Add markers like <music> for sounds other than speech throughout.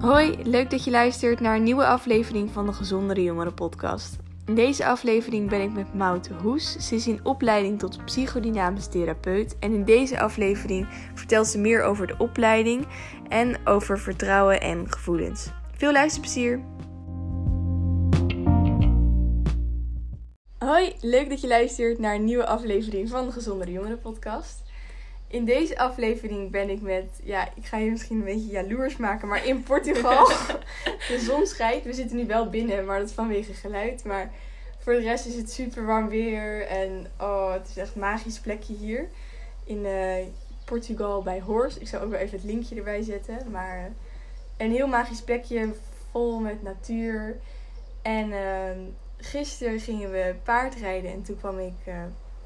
Hoi, leuk dat je luistert naar een nieuwe aflevering van de Gezondere Jongeren podcast. In deze aflevering ben ik met Maud Hoes. Ze is in opleiding tot psychodynamisch therapeut en in deze aflevering vertelt ze meer over de opleiding en over vertrouwen en gevoelens. Veel luisterplezier! Hoi, leuk dat je luistert naar een nieuwe aflevering van de Gezondere Jongeren podcast. In deze aflevering ben ik met, ja, ik ga je misschien een beetje jaloers maken, maar in Portugal. <laughs> <laughs> de zon schijnt. We zitten nu wel binnen, maar dat is vanwege geluid. Maar voor de rest is het super warm weer. En oh, het is echt een magisch plekje hier. In uh, Portugal bij Horst. Ik zal ook wel even het linkje erbij zetten. Maar uh, een heel magisch plekje, vol met natuur. En uh, gisteren gingen we paardrijden en toen kwam ik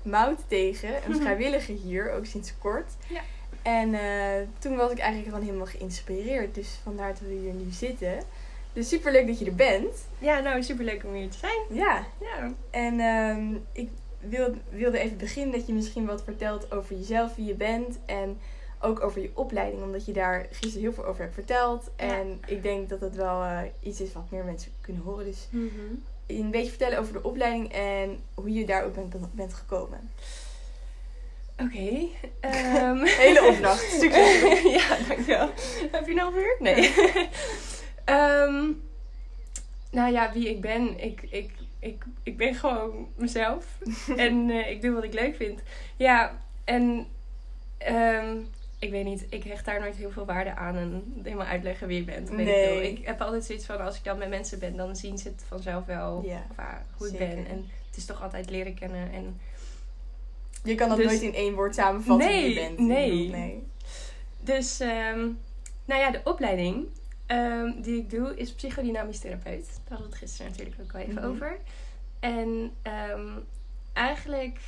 Mout tegen, een vrijwilliger hier, ook sinds kort. Ja. En uh, toen was ik eigenlijk gewoon helemaal geïnspireerd. Dus vandaar dat we hier nu zitten. Dus super leuk dat je er bent. Ja, nou super leuk om hier te zijn. Ja. ja. En uh, ik wil, wilde even beginnen dat je misschien wat vertelt over jezelf, wie je bent. En ook over je opleiding, omdat je daar gisteren heel veel over hebt verteld. En ik denk dat dat wel uh, iets is wat meer mensen kunnen horen. Dus mm -hmm een beetje vertellen over de opleiding en hoe je daar ook bent, bent gekomen. Oké. Okay, um... <laughs> Hele opdracht. <laughs> Succes. ja, dankjewel. Heb je een uur? Nee. um, <laughs> nou ja, wie ik ben. Ik, ik, ik, ik ben gewoon mezelf. en uh, ik doe wat ik leuk vind. Ja, en um, ik weet niet, ik hecht daar nooit heel veel waarde aan en helemaal uitleggen wie je bent. nee. ik, ik, heb altijd zoiets van, als ik dan met mensen ben, dan zien ze het vanzelf wel ja, hoe ik ben. En het is toch altijd leren kennen. En je kan dat dus nooit in één woord samenvatten nee, wie je bent. Nee, nee. Dus, um, nou ja, de opleiding um, die ik doe is psychodynamisch therapeut. Daar hadden we het gisteren natuurlijk ook wel even mm -hmm. over. En um, eigenlijk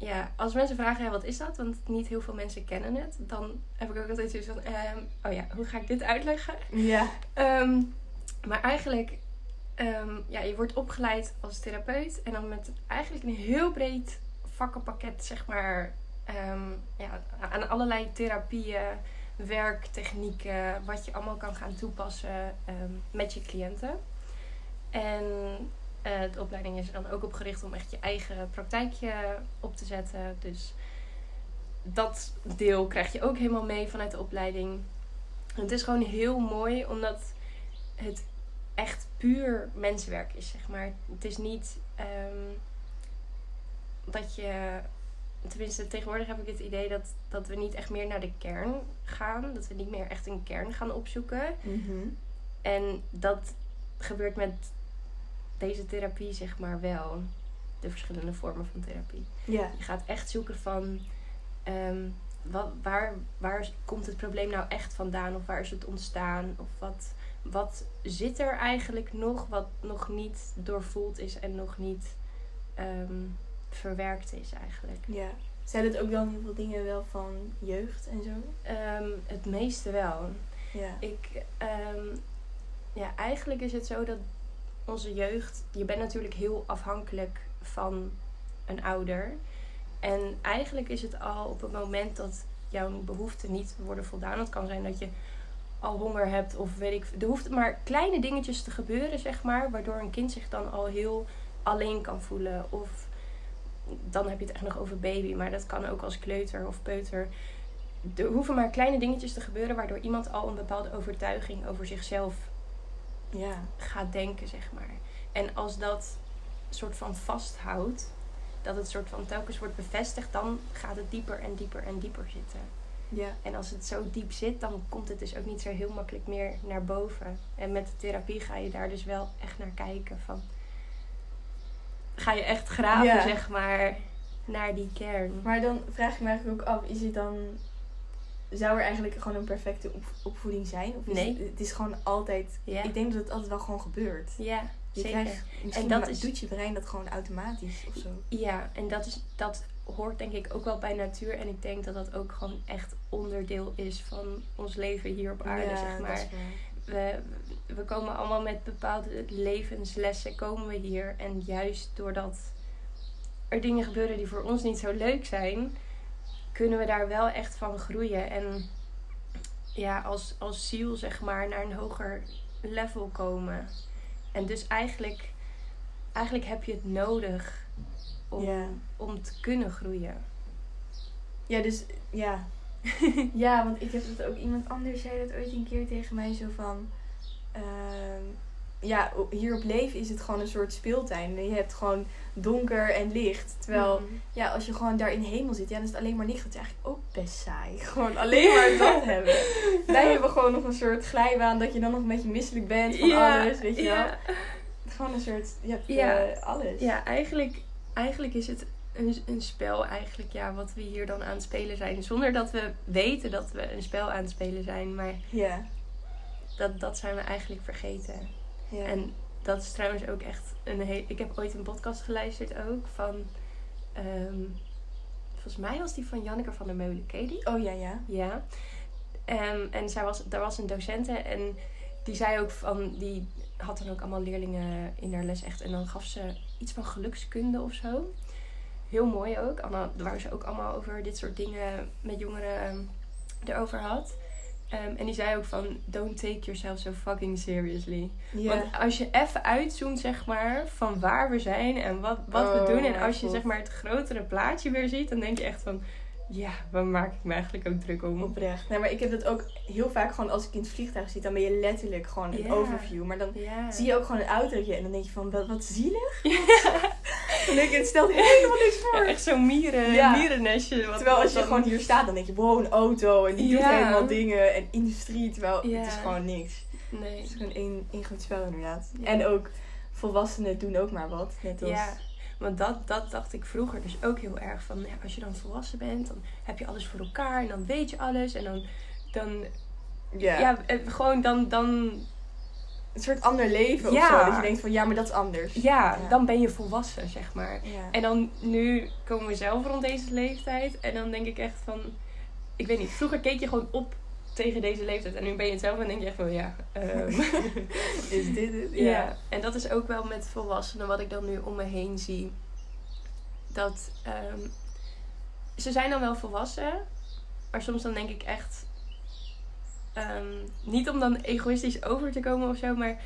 ja, als mensen vragen, wat is dat? Want niet heel veel mensen kennen het. Dan heb ik ook altijd zoiets van, um, oh ja, hoe ga ik dit uitleggen? Ja. Um, maar eigenlijk, um, ja, je wordt opgeleid als therapeut. En dan met eigenlijk een heel breed vakkenpakket, zeg maar, ja, aan allerlei therapieën, werktechnieken, wat je allemaal kan gaan toepassen met je cliënten. En uh, de opleiding is er dan ook op gericht om echt je eigen praktijkje op te zetten. Dus dat deel krijg je ook helemaal mee vanuit de opleiding. het is gewoon heel mooi omdat het echt puur mensenwerk is, zeg maar. Het is niet um, dat je. Tenminste, tegenwoordig heb ik het idee dat, dat we niet echt meer naar de kern gaan. Dat we niet meer echt een kern gaan opzoeken. Mm En dat gebeurt met deze therapie zeg maar wel. De verschillende vormen van therapie. Ja. Je gaat echt zoeken van ehm, wat, waar, waar komt het probleem nou echt vandaan? Of waar is het ontstaan? Of wat, wat zit er eigenlijk nog wat nog niet doorvoeld is en nog niet um, verwerkt is eigenlijk. Ja. Zijn het ook wel heel veel dingen wel van jeugd en zo? Um, het meeste wel. Ja. Ik, ja, eigenlijk is het zo dat onze jeugd, je bent natuurlijk heel afhankelijk van een ouder. En eigenlijk is het al op het moment dat jouw behoeften niet worden voldaan. Het kan zijn dat je al honger hebt of weet ik. Er hoeft maar kleine dingetjes te gebeuren, zeg maar, waardoor een kind zich dan al heel alleen kan voelen. Of dan heb je het echt nog over baby, maar dat kan ook als kleuter of peuter. Er hoeven maar kleine dingetjes te gebeuren waardoor iemand al een bepaalde overtuiging over zichzelf ja. gaat denken, zeg maar. En als dat soort van vasthoudt, dat het soort van telkens wordt bevestigd, dan gaat het dieper en dieper en dieper zitten. Ja. En als het zo diep zit, dan komt het dus ook niet zo heel makkelijk meer naar boven. En met de therapie ga je daar dus wel echt naar kijken van. Ga je echt graven, zeg maar, naar die kern. Maar dan vraag ik me eigenlijk ook af, is het dan zou er eigenlijk gewoon een perfecte opvoeding zijn? Of is nee. Het, het, is gewoon altijd. Ik denk dat het altijd wel gewoon gebeurt. Ja, je zeker. Krijgt, en dat is, doet je brein dat gewoon automatisch of zo. Ja, en dat, is, dat hoort denk ik ook wel bij natuur. En ik denk dat dat ook gewoon echt onderdeel is van ons leven hier op aarde, zeg maar. We, we komen allemaal met bepaalde levenslessen komen we hier. En juist doordat er dingen gebeuren die voor ons niet zo leuk zijn kunnen we daar wel echt van groeien. En ja, als, als ziel, zeg maar, naar een hoger level komen. En dus eigenlijk, eigenlijk heb je het nodig om, Ja. om te kunnen groeien. Ja, dus ja. <laughs> ja, want ik heb het ook iemand anders zei dat ooit een keer tegen mij zo van. ehm, ja, hier op leven is het gewoon een soort speeltuin. Je hebt gewoon donker en licht. Terwijl, Mhm. ja, als je gewoon daar in de hemel zit, ja, dan is het alleen maar licht. Dat is eigenlijk ook best saai. <laughs> Gewoon alleen maar dat hebben. Wij hebben gewoon nog een soort glijbaan dat je dan nog een beetje misselijk bent van Ja, alles, weet je wel. Gewoon een soort, je hebt Ja. eh, alles. Ja, eigenlijk, eigenlijk is het een, een spel eigenlijk, ja, wat we hier dan aan het spelen zijn. Zonder dat we weten dat we een spel aan het spelen zijn. Maar Ja. dat, dat zijn we eigenlijk vergeten. Ja. En dat is trouwens ook echt een heel... Ik heb ooit een podcast geluisterd ook van... ehm, volgens mij was die van Janneke van der Meulen. Ken die? Oh ja, ja. Ja. Ehm, en zij was, daar was een docente en die zei ook van... Die had dan ook allemaal leerlingen in haar les echt. En dan gaf ze iets van gelukskunde of zo. Heel mooi ook. Allemaal, waar ze ook allemaal over dit soort dingen met jongeren ehm, erover had. Ehm, en die zei ook van... Don't take yourself so fucking seriously. Want als je even uitzoomt, zeg maar, van waar we zijn en wat, wat Oh we doen. En als je god. zeg maar het grotere plaatje weer ziet, dan denk je echt van... Ja, waar maak ik me eigenlijk ook druk om? Oprecht. Nee, maar ik heb dat ook heel vaak gewoon als ik in het vliegtuig zit, dan ben je letterlijk gewoon een overview. Maar dan zie je ook gewoon een autootje en dan denk je van, wat, wat zielig. <laughs> <laughs> Dan denk je, het stelt helemaal niks Ja, voor. echt zo'n mieren, Ja. mierennestje. Wat, Terwijl als je dan- gewoon hier staat, dan denk je, wow, een auto en die doet helemaal dingen en industrie. Terwijl het is gewoon niks. Nee. Het is gewoon één, één spel inderdaad. En ook volwassenen doen ook maar wat. Net als... Ja, want dat, dat dacht ik vroeger dus ook heel erg van... Ja, als je dan volwassen bent, dan heb je alles voor elkaar en dan weet je alles. En dan, dan Ja. ja, eh, gewoon dan, dan, Een soort ander leven of Ja. zo. Dat je denkt van, ja, maar dat is anders. ja, Ja. dan ben je volwassen, zeg maar. Ja. En dan nu komen we zelf rond deze leeftijd. En dan denk ik echt van... Ik weet niet, vroeger keek je gewoon op tegen deze leeftijd. En nu ben je het zelf en denk je echt van ja... ehm, <laughs> is dit het? ja. En dat is ook wel met volwassenen wat ik dan nu om me heen zie. Dat ehm, ze zijn dan wel volwassen. Maar soms dan denk ik echt... ehm, niet om dan egoïstisch over te komen of zo. Maar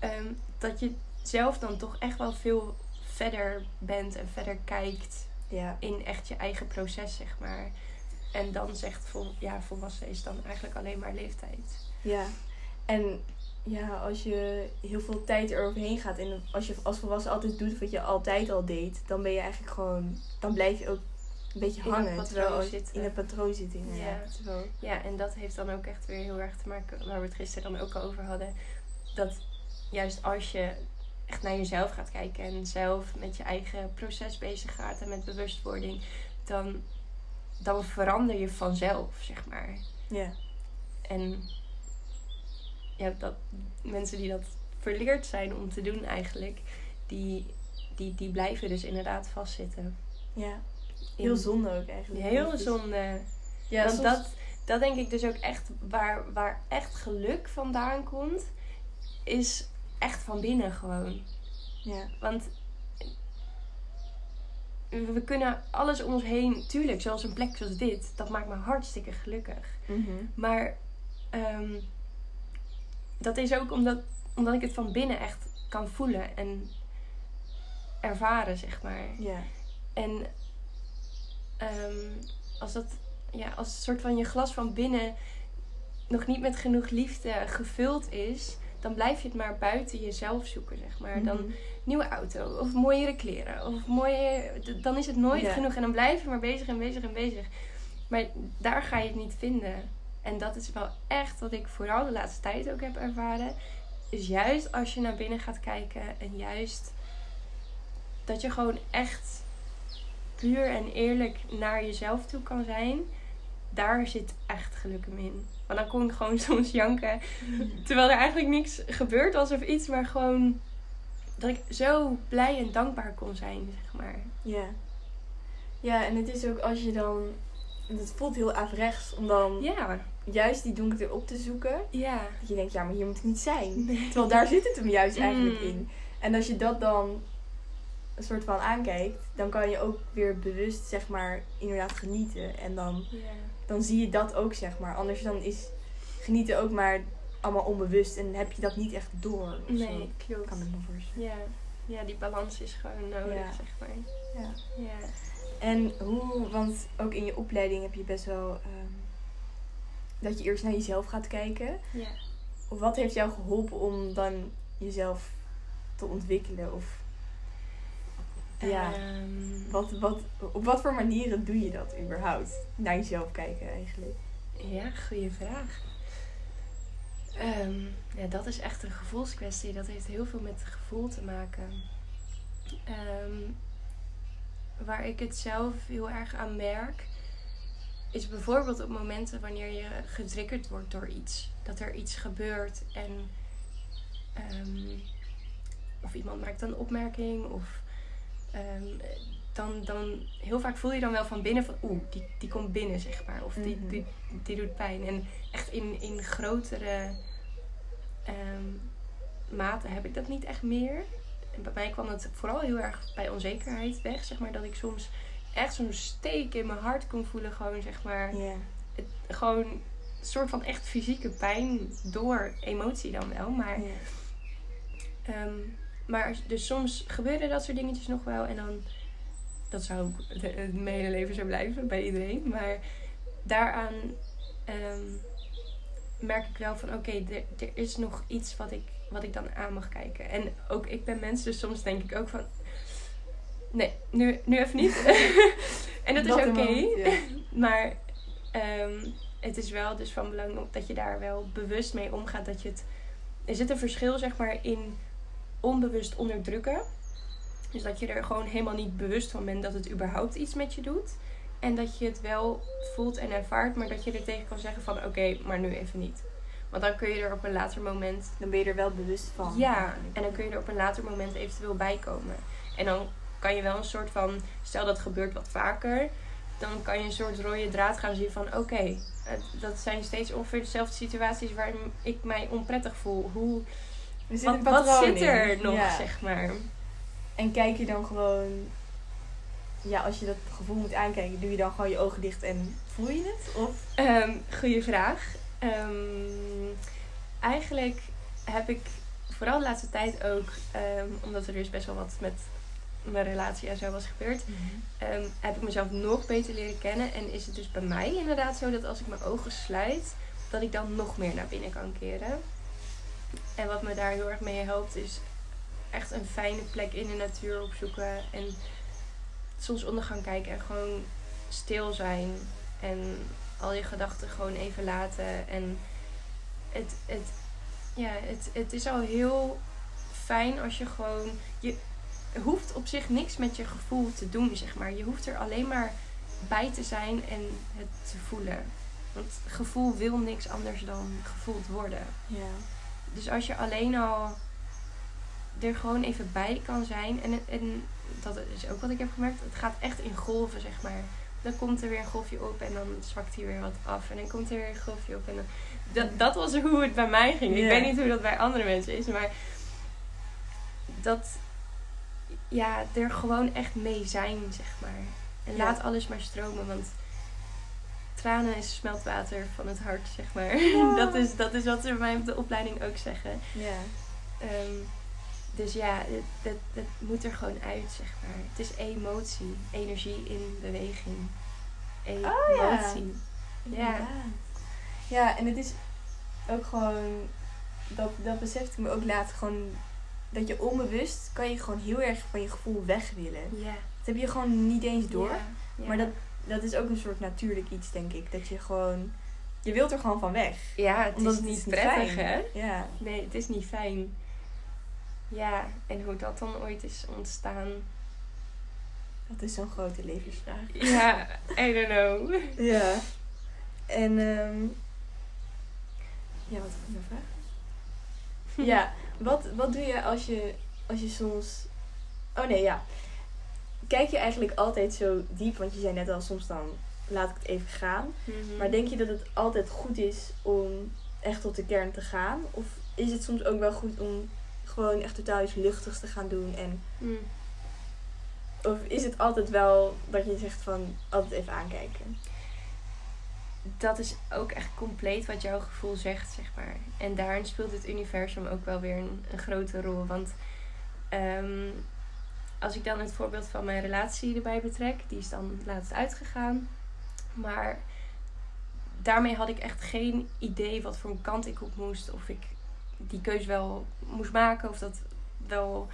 ehm, dat je zelf dan toch echt wel veel verder bent en verder kijkt Ja. in echt je eigen proces, zeg maar. En dan zegt vol, ja, volwassen is dan eigenlijk alleen maar leeftijd. Ja, en ja, als je heel veel tijd eroverheen gaat en als je als volwassen altijd doet wat je altijd al deed, dan ben je eigenlijk gewoon, dan blijf je ook een beetje In hangen. terwijl zitten. In een patroon zitten, inderdaad. Ja. Terwijl, Ja, en dat heeft dan ook echt weer heel erg te maken, waar we het gisteren dan ook al over hadden. Dat juist als je echt naar jezelf gaat kijken en zelf met je eigen proces bezig gaat en met bewustwording, dan, dan verander je vanzelf, zeg maar. ja. En ja, dat, mensen die dat verleerd zijn om te doen eigenlijk, die, die, die blijven dus inderdaad vastzitten. ja, In- heel zonde ook eigenlijk. Heel Dus- zonde. Ja, Want soms- dat, dat denk ik dus ook echt, waar, waar echt geluk vandaan komt, is echt van binnen gewoon. Ja, Want we kunnen alles om ons heen, tuurlijk, zoals een plek zoals dit, dat maakt me hartstikke gelukkig. mhm. Maar ehm, dat is ook omdat, omdat ik het van binnen echt kan voelen en ervaren, zeg maar. ja, En ehm, als dat, ja, als een soort van je glas van binnen nog niet met genoeg liefde gevuld is, dan blijf je het maar buiten jezelf zoeken, zeg maar. Dan Mhm. nieuwe auto of mooiere kleren of mooie, dan is het nooit Ja. genoeg en dan blijf je maar bezig en bezig en bezig. Maar daar ga je het niet vinden. En dat is wel echt wat ik vooral de laatste tijd ook heb ervaren. Is juist als je naar binnen gaat kijken en juist dat je gewoon echt puur en eerlijk naar jezelf toe kan zijn. Daar zit echt geluk in. Want dan kon ik gewoon <laughs> soms janken. Terwijl er eigenlijk niks gebeurd was of iets. Maar gewoon dat ik zo blij en dankbaar kon zijn, zeg maar. ja. Ja, en het is ook als je dan, het voelt heel averechts om dan Ja, juist die donkerte op te zoeken. ja. Dat je denkt, ja, maar hier moet ik niet zijn. Terwijl daar zit het hem juist eigenlijk Mm. in. En als je dat dan een soort van aankijkt, dan kan je ook weer bewust, zeg maar, inderdaad genieten. En dan, dan zie je dat ook, zeg maar. Anders dan is genieten ook maar allemaal onbewust en heb je dat niet echt door. Nee, klopt. Kan ik me voorstellen. Ja. ja, die balans is gewoon nodig, Ja. zeg maar. Ja. Ja. En hoe, want ook in je opleiding heb je best wel ehm, dat je eerst naar jezelf gaat kijken. ja. Wat heeft jou geholpen om dan jezelf te ontwikkelen? Of Ja. Ehm, wat, wat, op wat voor manieren doe je dat überhaupt? Naar jezelf kijken eigenlijk. Ja, goede vraag. Ehm, ja, dat is echt een gevoelskwestie. Dat heeft heel veel met gevoel te maken. Ehm, waar ik het zelf heel erg aan merk, is bijvoorbeeld op momenten wanneer je getriggerd wordt door iets. Dat er iets gebeurt en of iemand maakt een opmerking of ehm, dan, dan heel vaak voel je dan wel van binnen van oeh, die, die komt binnen zeg maar. Of die, Mhm. die, die doet pijn. En echt in, in grotere ehm, mate heb ik dat niet echt meer. En bij mij kwam het vooral heel erg bij onzekerheid weg. Zeg maar dat ik soms echt zo'n steek in mijn hart kon voelen. Gewoon zeg maar, het, gewoon een soort van echt fysieke pijn door emotie dan wel. Maar. Ehm, maar dus soms gebeuren dat soort dingetjes nog wel. En dan, dat zou ook het mijn hele leven zo blijven bij iedereen. Maar daaraan ehm, merk ik wel van oké, er er is nog iets wat ik, wat ik dan aan mag kijken. En ook ik ben mens, dus soms denk ik ook van nee, nu, nu even niet. <laughs> en dat is oké. ja. <laughs> Maar ehm, het is wel dus van belang dat je daar wel bewust mee omgaat. Dat je het. Er zit een verschil, zeg maar, in onbewust onderdrukken. Dus dat je er gewoon helemaal niet bewust van bent dat het überhaupt iets met je doet. En dat je het wel voelt en ervaart, maar dat je er tegen kan zeggen van oké, maar nu even niet. Want dan kun je er op een later moment Dan ben je er wel bewust van. ja, eigenlijk. en dan kun je er op een later moment eventueel bij komen. En dan kan je wel een soort van, stel dat gebeurt wat vaker, dan kan je een soort rode draad gaan zien van oké, dat zijn steeds ongeveer dezelfde situaties waarin ik mij onprettig voel. Hoe, Er zit wat, een wat patroon zit er in. nog, Ja. zeg maar? En kijk je dan gewoon... Ja, als je dat gevoel moet aankijken, doe je dan gewoon je ogen dicht en voel je het? Of... Ehm goeie vraag. Ehm, eigenlijk heb ik vooral de laatste tijd ook, ehm, omdat er dus best wel wat met mijn relatie en zo was gebeurd, ehm, heb ik mezelf nog beter leren kennen. En is het dus bij mij inderdaad zo dat als ik mijn ogen sluit, dat ik dan nog meer naar binnen kan keren. En wat me daar heel erg mee helpt, is echt een fijne plek in de natuur opzoeken. En soms onder gaan kijken en gewoon stil zijn. En al je gedachten gewoon even laten. En het, het, ja, het, het is al heel fijn als je gewoon. Je hoeft op zich niks met je gevoel te doen, zeg maar. Je hoeft er alleen maar bij te zijn en het te voelen. Want gevoel wil niks anders dan gevoeld worden. Ja. Dus als je alleen al er gewoon even bij kan zijn. En, en dat is ook wat ik heb gemerkt. Het gaat echt in golven, zeg maar. Dan komt er weer een golfje op en dan zwakt hij weer wat af. En dan komt er weer een golfje op. En dan, dat, dat was hoe het bij mij ging. Ik weet niet hoe dat bij andere mensen is. Maar dat... Ja, er gewoon echt mee zijn, zeg maar. En laat alles maar stromen. Want tranen is smeltwater van het hart, zeg maar. Ja. <laughs> Dat, is, dat is wat ze bij mij op de opleiding ook zeggen. Ja. Ehm, dus ja, het, het, het moet er gewoon uit, zeg maar. Het is emotie, energie in beweging. Oh, ja. Emotie. Ja. Ja, en het is ook gewoon... Dat, dat besefte ik me ook later. Gewoon dat je onbewust kan je gewoon heel erg van je gevoel weg willen. Ja. Dat heb je gewoon niet eens door. Ja. Ja. Maar dat, dat is ook een soort natuurlijk iets, denk ik. Dat je gewoon... Je wilt er gewoon van weg. Ja, het Omdat is het niet prettig, fijn. hè? Ja. Nee, het is niet fijn. Ja, en hoe dat dan ooit is ontstaan. Dat is zo'n grote levensvraag. Ja, I don't know. Ja. En, ehm ja, wat mijn vraag? <laughs> Ja, wat, wat doe je als je, als je soms... Oh nee, ja. Kijk je eigenlijk altijd zo diep, want je zei net al, soms dan laat ik het even gaan. Mhm. Maar denk je dat het altijd goed is om echt tot de kern te gaan? Of is het soms ook wel goed om gewoon echt totaal iets luchtigs te gaan doen? En, Mm. of is het altijd wel dat je zegt van altijd even aankijken? dat is ook echt compleet wat jouw gevoel zegt, zeg maar. En daarin speelt het universum ook wel weer een, een grote rol. Want ehm, als ik dan het voorbeeld van mijn relatie erbij betrek, die is dan laatst uitgegaan. Maar daarmee had ik echt geen idee wat voor een kant ik op moest. Of ik die keuze wel moest maken. Of dat wel.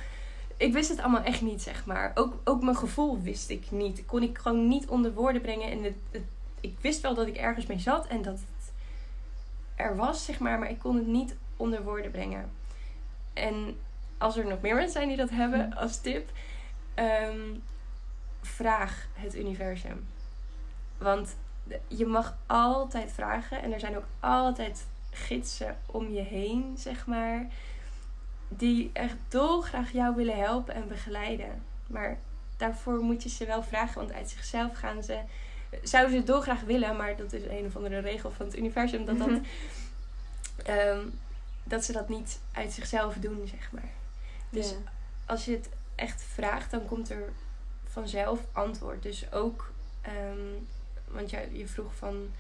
Ik wist het allemaal echt niet, zeg maar. Ook, ook mijn gevoel wist ik niet. Kon ik gewoon niet onder woorden brengen. En het, het, ik wist wel dat ik ergens mee zat en dat het er was, zeg maar. Maar ik kon het niet onder woorden brengen. En als er nog meer mensen zijn die dat hebben, als tip. Ehm, vraag het universum. Want je mag altijd vragen. En er zijn ook altijd gidsen om je heen, zeg maar. Die echt dolgraag jou willen helpen en begeleiden. Maar daarvoor moet je ze wel vragen. Want uit zichzelf gaan ze... Zouden ze het dolgraag willen, maar dat is een of andere regel van het universum. Dat, dat, ehm, dat ze dat niet uit zichzelf doen, zeg maar. Dus als je het echt vraagt, dan komt er vanzelf antwoord. Dus ook, ehm, want je, je vroeg van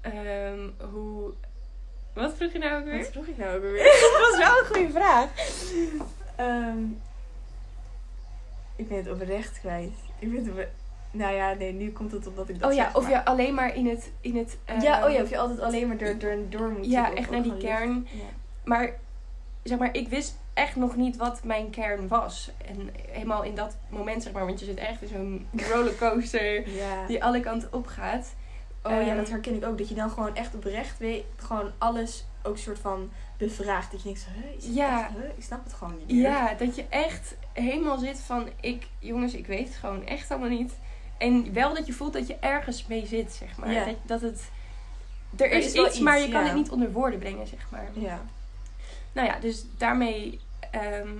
ehm, hoe. Wat vroeg je nou ook weer? Wat vroeg ik nou ook weer? <laughs> Dat was wel een goede vraag. Ehm, ik ben het oprecht kwijt. Ik ben het Nou ja, nee, nu komt het omdat ik dat Oh ja, zeg, of maar- je alleen maar in het. In het Ja, oh ja, of je altijd alleen maar door, door, door moet. Ja, echt naar die kern. Ja. Maar zeg maar, ik wist echt nog niet wat mijn kern was. En helemaal in dat moment, zeg maar, want je zit echt in zo'n <laughs> rollercoaster Ja. die alle kanten op gaat. Oh ja, Ehm, dat herken ik ook. Dat je dan gewoon echt oprecht weet, gewoon alles ook soort van bevraagt. Dat je denkt, is het Ja. echt, huh? ik snap het gewoon niet meer. Ja, dat je echt helemaal zit van, ik, jongens, ik weet het gewoon echt allemaal niet. En wel dat je voelt dat je ergens mee zit, zeg maar. Ja. Dat, dat het, er Er is, iets, maar je kan het niet onder woorden brengen, zeg maar. Ja. Nou ja, dus daarmee ehm,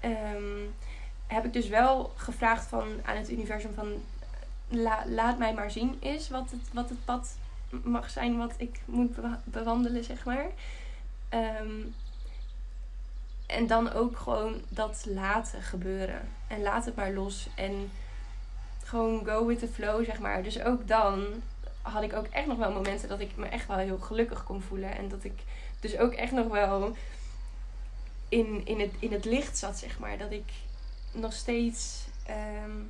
ehm, heb ik dus wel gevraagd van, aan het universum van... La, laat mij maar zien is wat het, wat het pad mag zijn wat ik moet bewa- bewandelen, zeg maar. Ehm, en dan ook gewoon dat laten gebeuren. En laat het maar los. En gewoon go with the flow, zeg maar. Dus ook dan had ik ook echt nog wel momenten dat ik me echt wel heel gelukkig kon voelen. En dat ik dus ook echt nog wel in, in, het, in het licht zat, zeg maar. Dat ik nog steeds ehm,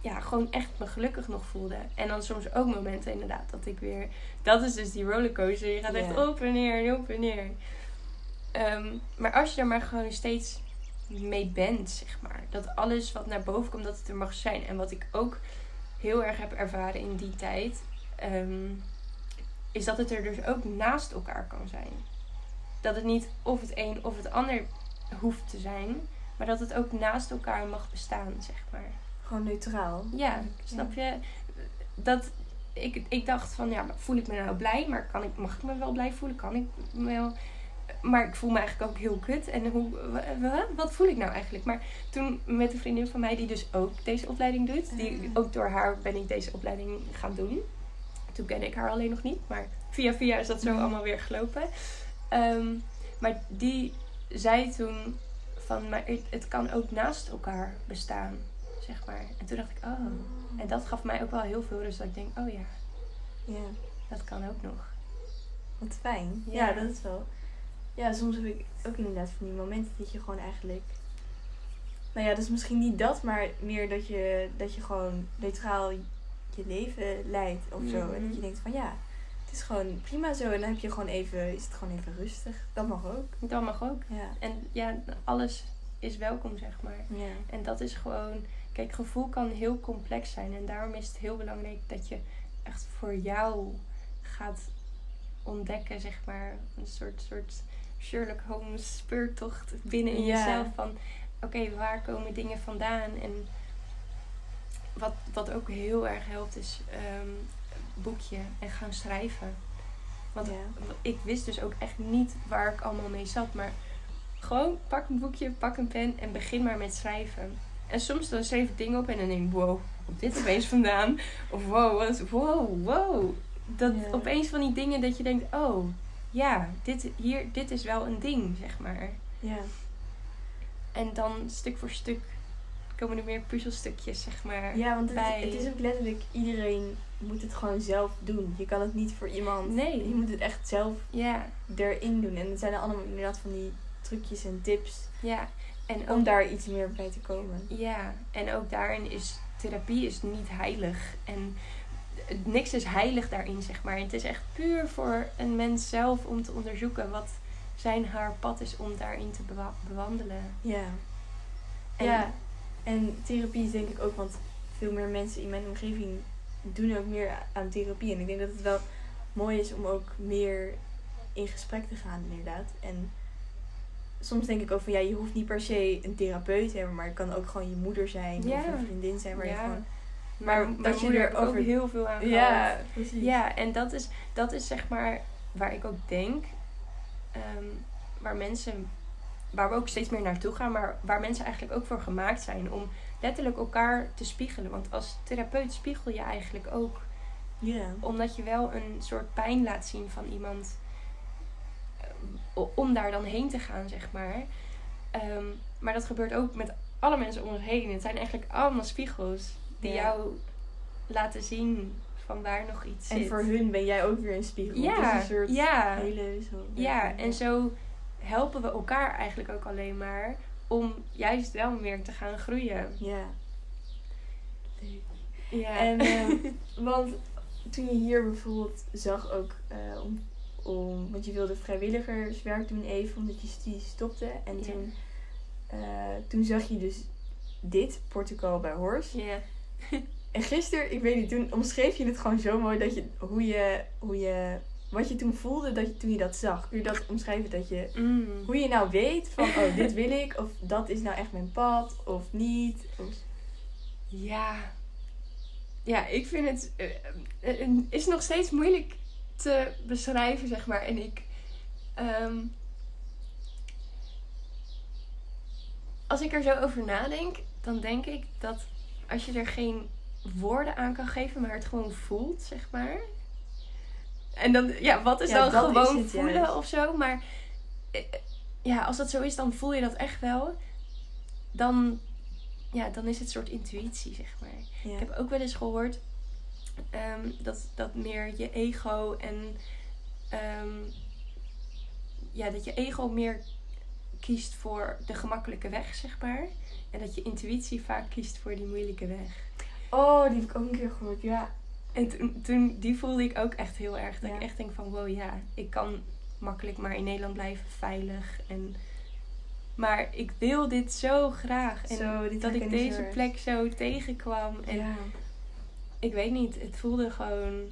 ja, gewoon echt me gelukkig nog voelde. En dan soms ook momenten inderdaad dat ik weer... Dat is dus die rollercoaster. Je gaat echt op en neer en op en neer. Ehm, maar als je er maar gewoon steeds mee bent, zeg maar. Dat alles wat naar boven komt, dat het er mag zijn. En wat ik ook heel erg heb ervaren in die tijd... ehm, is dat het er dus ook naast elkaar kan zijn. Dat het niet of het een of het ander hoeft te zijn, maar dat het ook naast elkaar mag bestaan, zeg maar. Gewoon neutraal. Ja, snap je? Dat ik, ik dacht van, ja, voel ik me nou blij? Maar kan ik, mag ik me wel blij voelen? Kan ik me wel? Maar ik voel me eigenlijk ook heel kut. En hoe, wa- wa- wat voel ik nou eigenlijk? Maar toen met een vriendin van mij die dus ook deze opleiding doet. Die, Ah. ook door haar ben ik deze opleiding gaan doen. Toen ken ik haar alleen nog niet. Maar via via is dat zo Mhm. allemaal weer gelopen. Ehm, maar die zei toen van, maar het, kan ook naast elkaar bestaan, zeg maar. En toen dacht ik, oh. En dat gaf mij ook wel heel veel rust. Dat ik denk, oh ja, Ja, dat kan ook nog. wat fijn. Ja. Ja. dat is wel. Ja, soms heb ik ook inderdaad van die momenten dat je gewoon eigenlijk. Nou ja, dat is misschien niet dat, maar meer dat je, dat je gewoon neutraal je leven leidt of zo. En Mhm. dat je denkt van ja, is gewoon prima zo. En dan heb je gewoon even, is het gewoon even rustig. Dat mag ook. Dat mag ook. Ja. En ja, alles is welkom, zeg maar. Ja. En dat is gewoon... Kijk, gevoel kan heel complex zijn. En daarom is het heel belangrijk dat je echt voor jou gaat ontdekken, zeg maar. Een soort, soort Sherlock Holmes speurtocht binnen in Ja. jezelf. Van, oké, waar komen dingen vandaan? En wat, wat ook heel erg helpt is ehm, boekje en gaan schrijven. Want Ja. ik wist dus ook echt niet waar ik allemaal mee zat. Maar gewoon pak een boekje, pak een pen en begin maar met schrijven. En soms dan schreef ik dingen op en dan denk ik, wow, komt dit opeens vandaan? Of wow, wat, wow, wow. Dat Ja. opeens van die dingen dat je denkt, oh, ja, dit, hier, dit is wel een ding, zeg maar. Ja. En dan stuk voor stuk komen er meer puzzelstukjes, zeg maar. Ja, want het, bij. het is ook letterlijk, iedereen moet het gewoon zelf doen. Je kan het niet voor iemand. Nee. Je moet het echt zelf Ja, erin doen. En het zijn allemaal inderdaad van die trucjes en tips ja. En om ook, daar iets meer bij te komen. ja, en ook daarin is therapie is niet heilig. En niks is heilig daarin, zeg maar. Het is echt puur voor een mens zelf om te onderzoeken wat zijn haar pad is om daarin te bewa- bewandelen. Ja. En- ja. En therapie is denk ik ook, want veel meer mensen in mijn omgeving doen ook meer aan therapie. En ik denk dat het wel mooi is om ook meer in gesprek te gaan, inderdaad. En soms denk ik ook van ja, je hoeft niet per se een therapeut te hebben, maar het kan ook gewoon je moeder zijn Ja. of een vriendin zijn waar je Ja. gewoon. Maar Maar dat je je er erover- ook heel veel aan. Ja, precies. Ja, en dat is, dat is zeg maar waar ik ook denk, ehm, waar mensen, waar we ook steeds meer naartoe gaan, maar waar mensen eigenlijk ook voor gemaakt zijn om letterlijk elkaar te spiegelen. Want als therapeut spiegel je eigenlijk ook, Ja. omdat je wel een soort pijn laat zien van iemand, eh, om daar dan heen te gaan, zeg maar. Ehm, maar dat gebeurt ook met alle mensen om ons heen. Het zijn eigenlijk allemaal spiegels die jou laten zien van waar nog iets En zit. voor hun ben jij ook weer een spiegel. Ja, het is een soort ja. hele zo. Ja, en zo helpen we elkaar eigenlijk ook alleen maar om juist wel meer te gaan groeien. Ja. Leuk. Ja. En, <laughs> ehm, want toen je hier bijvoorbeeld zag ook eh, om, om, want je wilde vrijwilligerswerk doen even, omdat je studie stopte. En toen, eh, toen zag je dus dit, Portugal bij Horst. ja. En gisteren, ik weet niet, toen omschreef je het gewoon zo mooi dat je, hoe je, hoe je, wat je toen voelde dat je, toen je dat zag. Kun je dat omschrijven dat je, Mm. hoe je nou weet van, oh, dit wil ik, of dat is nou echt mijn pad, of niet. Of, Ja. Ja, ik vind het... eh, eh, is nog steeds moeilijk te beschrijven, zeg maar. En ik... ehm, als ik er zo over nadenk, dan denk ik dat als je er geen woorden aan kan geven, maar het gewoon voelt, zeg maar. En dan, ja, wat is Ja, dan is gewoon het voelen juist. of zo? Maar eh, ja, als dat zo is, dan voel je dat echt wel. Dan, ja, dan is het een soort intuïtie, zeg maar. ja. Ik heb ook wel eens gehoord ehm, dat, dat meer je ego en ehm, ja, dat je ego meer kiest voor de gemakkelijke weg, zeg maar. En dat je intuïtie vaak kiest voor die moeilijke weg. Oh, die heb ik ook een keer gehoord, ja. En toen, toen die voelde ik ook echt heel erg. Dat Ja. ik echt denk van wow ja, ik kan makkelijk maar in Nederland blijven, veilig. En, maar ik wil dit zo graag. En Zo, dat ik deze plek zo tegenkwam. En Ja. ik weet niet, het voelde gewoon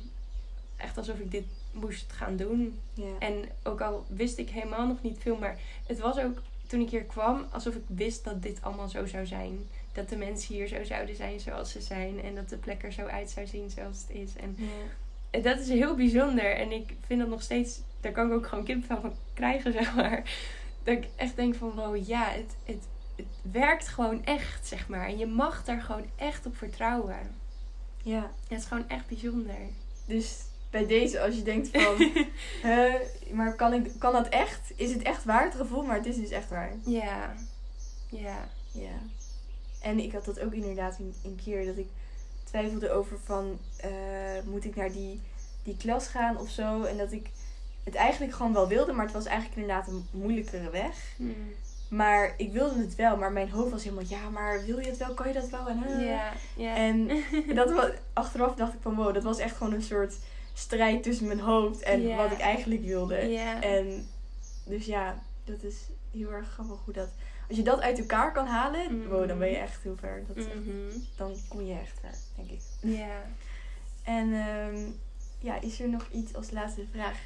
echt alsof ik dit moest gaan doen. Ja. En ook al wist ik helemaal nog niet veel, maar het was ook toen ik hier kwam alsof ik wist dat dit allemaal zo zou zijn. Dat de mensen hier zo zouden zijn zoals ze zijn en dat de plek er zo uit zou zien zoals het is. En Ja. en dat is heel bijzonder en ik vind dat nog steeds, daar kan ik ook gewoon kipvel van krijgen, <laughs> zeg maar. Dat ik echt denk van wow, ja, het, het, het werkt gewoon echt, zeg maar. En je mag daar gewoon echt op vertrouwen. ja. Het is gewoon echt bijzonder. Dus bij deze, als je denkt van, <laughs> maar kan, ik, kan dat echt? Is het echt waar, het gevoel? Maar het is dus echt waar. Ja, ja. Ja. En ik had dat ook inderdaad een, een keer dat ik twijfelde over van, eh, moet ik naar die, die klas gaan of zo? En dat ik het eigenlijk gewoon wel wilde, maar het was eigenlijk inderdaad een moeilijkere weg. Hm. Maar ik wilde het wel, maar mijn hoofd was helemaal, ja, maar wil je het wel? Kan je dat wel? En. En <laughs> dat was, achteraf dacht ik van wow, dat was echt gewoon een soort strijd tussen mijn hoofd en wat ik eigenlijk wilde. En dus ja, dat is heel erg grappig hoe dat. Als je dat uit elkaar kan halen, Mhm. wow, dan ben je echt heel ver. Dat Mhm. dan kom je echt ver, denk ik. Ja. En ehm, ja, is er nog iets als laatste vraag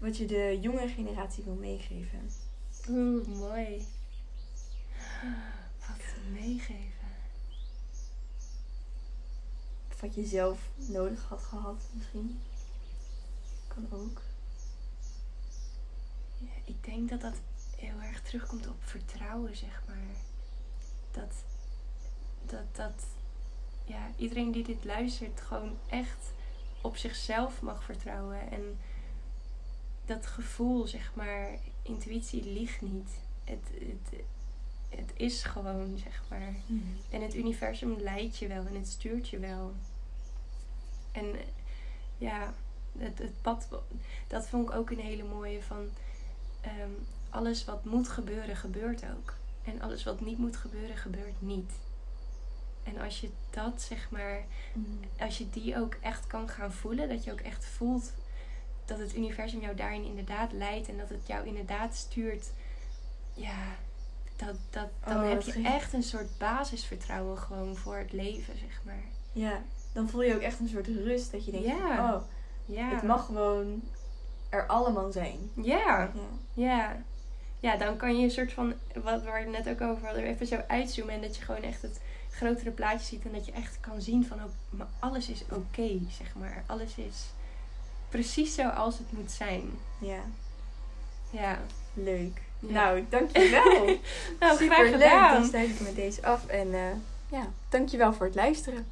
wat je de jonge generatie wil meegeven? Oeh, mooi. Wat meegeven. Of wat je zelf nodig had gehad misschien? Kan ook. Ja, ik denk dat dat heel erg terugkomt op vertrouwen, zeg maar. Dat, dat, dat ja, iedereen die dit luistert gewoon echt op zichzelf mag vertrouwen. En dat gevoel, zeg maar, intuïtie liegt niet. Het, het, het is gewoon, zeg maar. Mhm. En het universum leidt je wel en het stuurt je wel. En ja, het, het pad, dat vond ik ook een hele mooie van ehm, alles wat moet gebeuren, gebeurt ook. En alles wat niet moet gebeuren, gebeurt niet. En als je dat zeg maar, Mhm. als je die ook echt kan gaan voelen, dat je ook echt voelt dat het universum jou daarin inderdaad leidt en dat het jou inderdaad stuurt, ja, dat, dat, dan Oh, heb je ging- echt een soort basisvertrouwen gewoon voor het leven, zeg maar. Ja, dan voel je ook echt een soort rust. Dat je denkt, Ja. oh, Ja. het mag gewoon er allemaal zijn. Ja, Ja. ja. Ja, dan kan je een soort van, wat waar we net ook over hadden, even zo uitzoomen en dat je gewoon echt het grotere plaatje ziet en dat je echt kan zien van, oh, maar alles is oké, zeg maar. Alles is precies zoals het moet zijn. ja, Ja. leuk. Ja. Nou, dankjewel. <laughs> Nou, Super graag leuk. gedaan. Dan sluit ik met deze af. En eh ja, dankjewel voor het luisteren.